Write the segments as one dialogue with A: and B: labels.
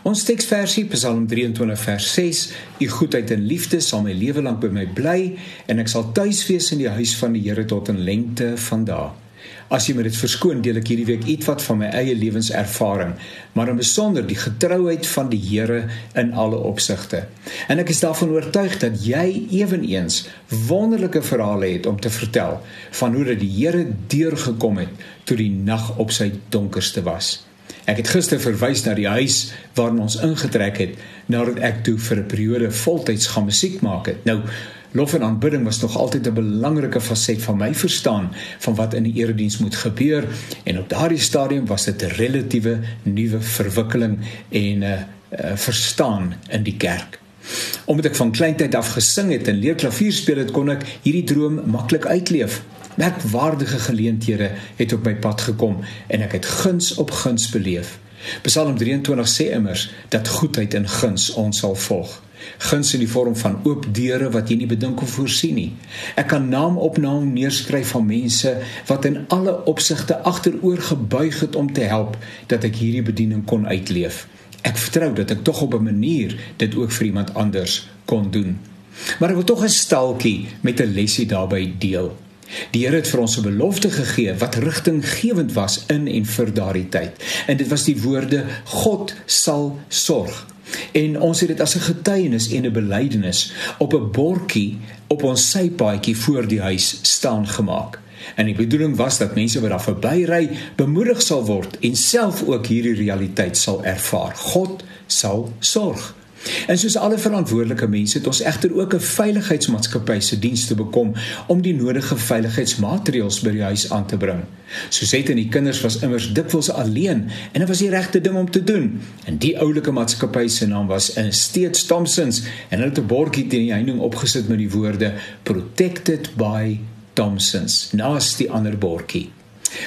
A: Ons teksversie Psalm 23 vers 6: U goedheid en liefde sal my lewe lank by my bly en ek sal tuis wees in die huis van die Here tot in lengte van dae. As jy my dit verskoon, deel ek hierdie week ietwat van my eie lewenservaring, maar in besonder die getrouheid van die Here in alle opsigte. En ek is daarvan oortuig dat jy ewenigs wonderlike verhale het om te vertel van hoe dat die Here deurgekom het toe die nag op sy donkerste was. Ek het gister verwys na die huis waarin ons ingetrek het nadat ek toe vir 'n periode voltyds gaan musiek maak het. Nou Lof en aanbidding was nog altyd 'n belangrike faset van my verstaan van wat in die erediens moet gebeur en op daardie stadium was dit 'n relatiewe nuwe verwikkeling en 'n uh, uh, verstaan in die kerk. Omdat ek van kleintyd af gesing het en leer klavier speel het, kon ek hierdie droom maklik uitleef. Merkwaardige geleenthede het op my pad gekom en ek het guns op guns beleef. Psalm 23 sê immers dat goedheid en guns ons sal volg. Guns in die vorm van oop deure wat jy nie bedink of voorsien nie. Ek kan naam op naam neerskryf van mense wat in alle opsigte agteroor gebuig het om te help dat ek hierdie bediening kon uitleef. Ek vertrou dat ek tog op 'n manier dit ook vir iemand anders kon doen. Maar ek wil tog 'n stalkie met 'n lesie daarbey deel. Die Here het vir ons 'n belofte gegee wat rigtinggewend was in en vir daardie tyd. En dit was die woorde God sal sorg. En ons het dit as 'n getuienis en 'n belydenis op 'n bordjie op ons sypaadjie voor die huis staan gemaak. En die bedoeling was dat mense wat daar verbyry bemoedig sal word en self ook hierdie realiteit sal ervaar. God sal sorg. En soos alle verantwoordelike mense het ons egter ook 'n veiligheidsmaatskappy se diens te bekom om die nodige veiligheidsmaatreëls by die huis aan te bring. Soset en die kinders was immers dikwels alleen en dit was die regte ding om te doen. En die oulike maatskappy se naam was in steeds Thomsons en hulle het 'n bordjie teen die heining opgesit met die woorde protected by Thomsons naast die ander bordjie.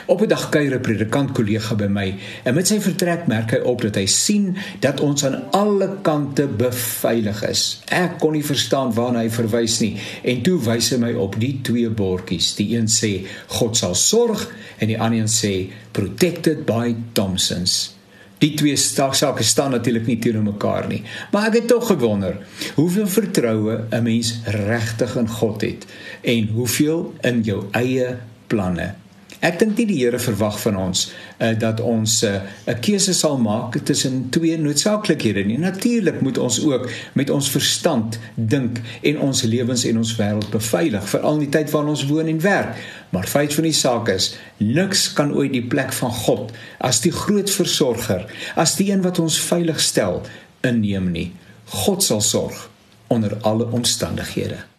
A: Op 'n dag kuier 'n predikant kollega by my en met sy vertrek merk hy op dat hy sien dat ons aan alle kante beveilig is. Ek kon nie verstaan waarna hy verwys nie en toe wys hy my op die twee bordjies. Die een sê God sal sorg en die ander een sê protected by Thomsons. Die twee sake staan natuurlik nie teenoor mekaar nie, maar ek het tog gewonder hoeveel vertroue 'n mens regtig in God het en hoeveel in jou eie planne. Ek dink nie die Here verwag van ons uh, dat ons eh, 'n uh, keuse sal maak tussen twee noodsaaklikhede nie. Natuurlik moet ons ook met ons verstand dink en ons lewens en ons wêreld beveilig veral in die tyd waarin ons woon en werk. Maar feit van die saak is, niks kan ooit die plek van God as die groot versorger, as die een wat ons veilig stel, inneem nie. God sal sorg onder alle omstandighede.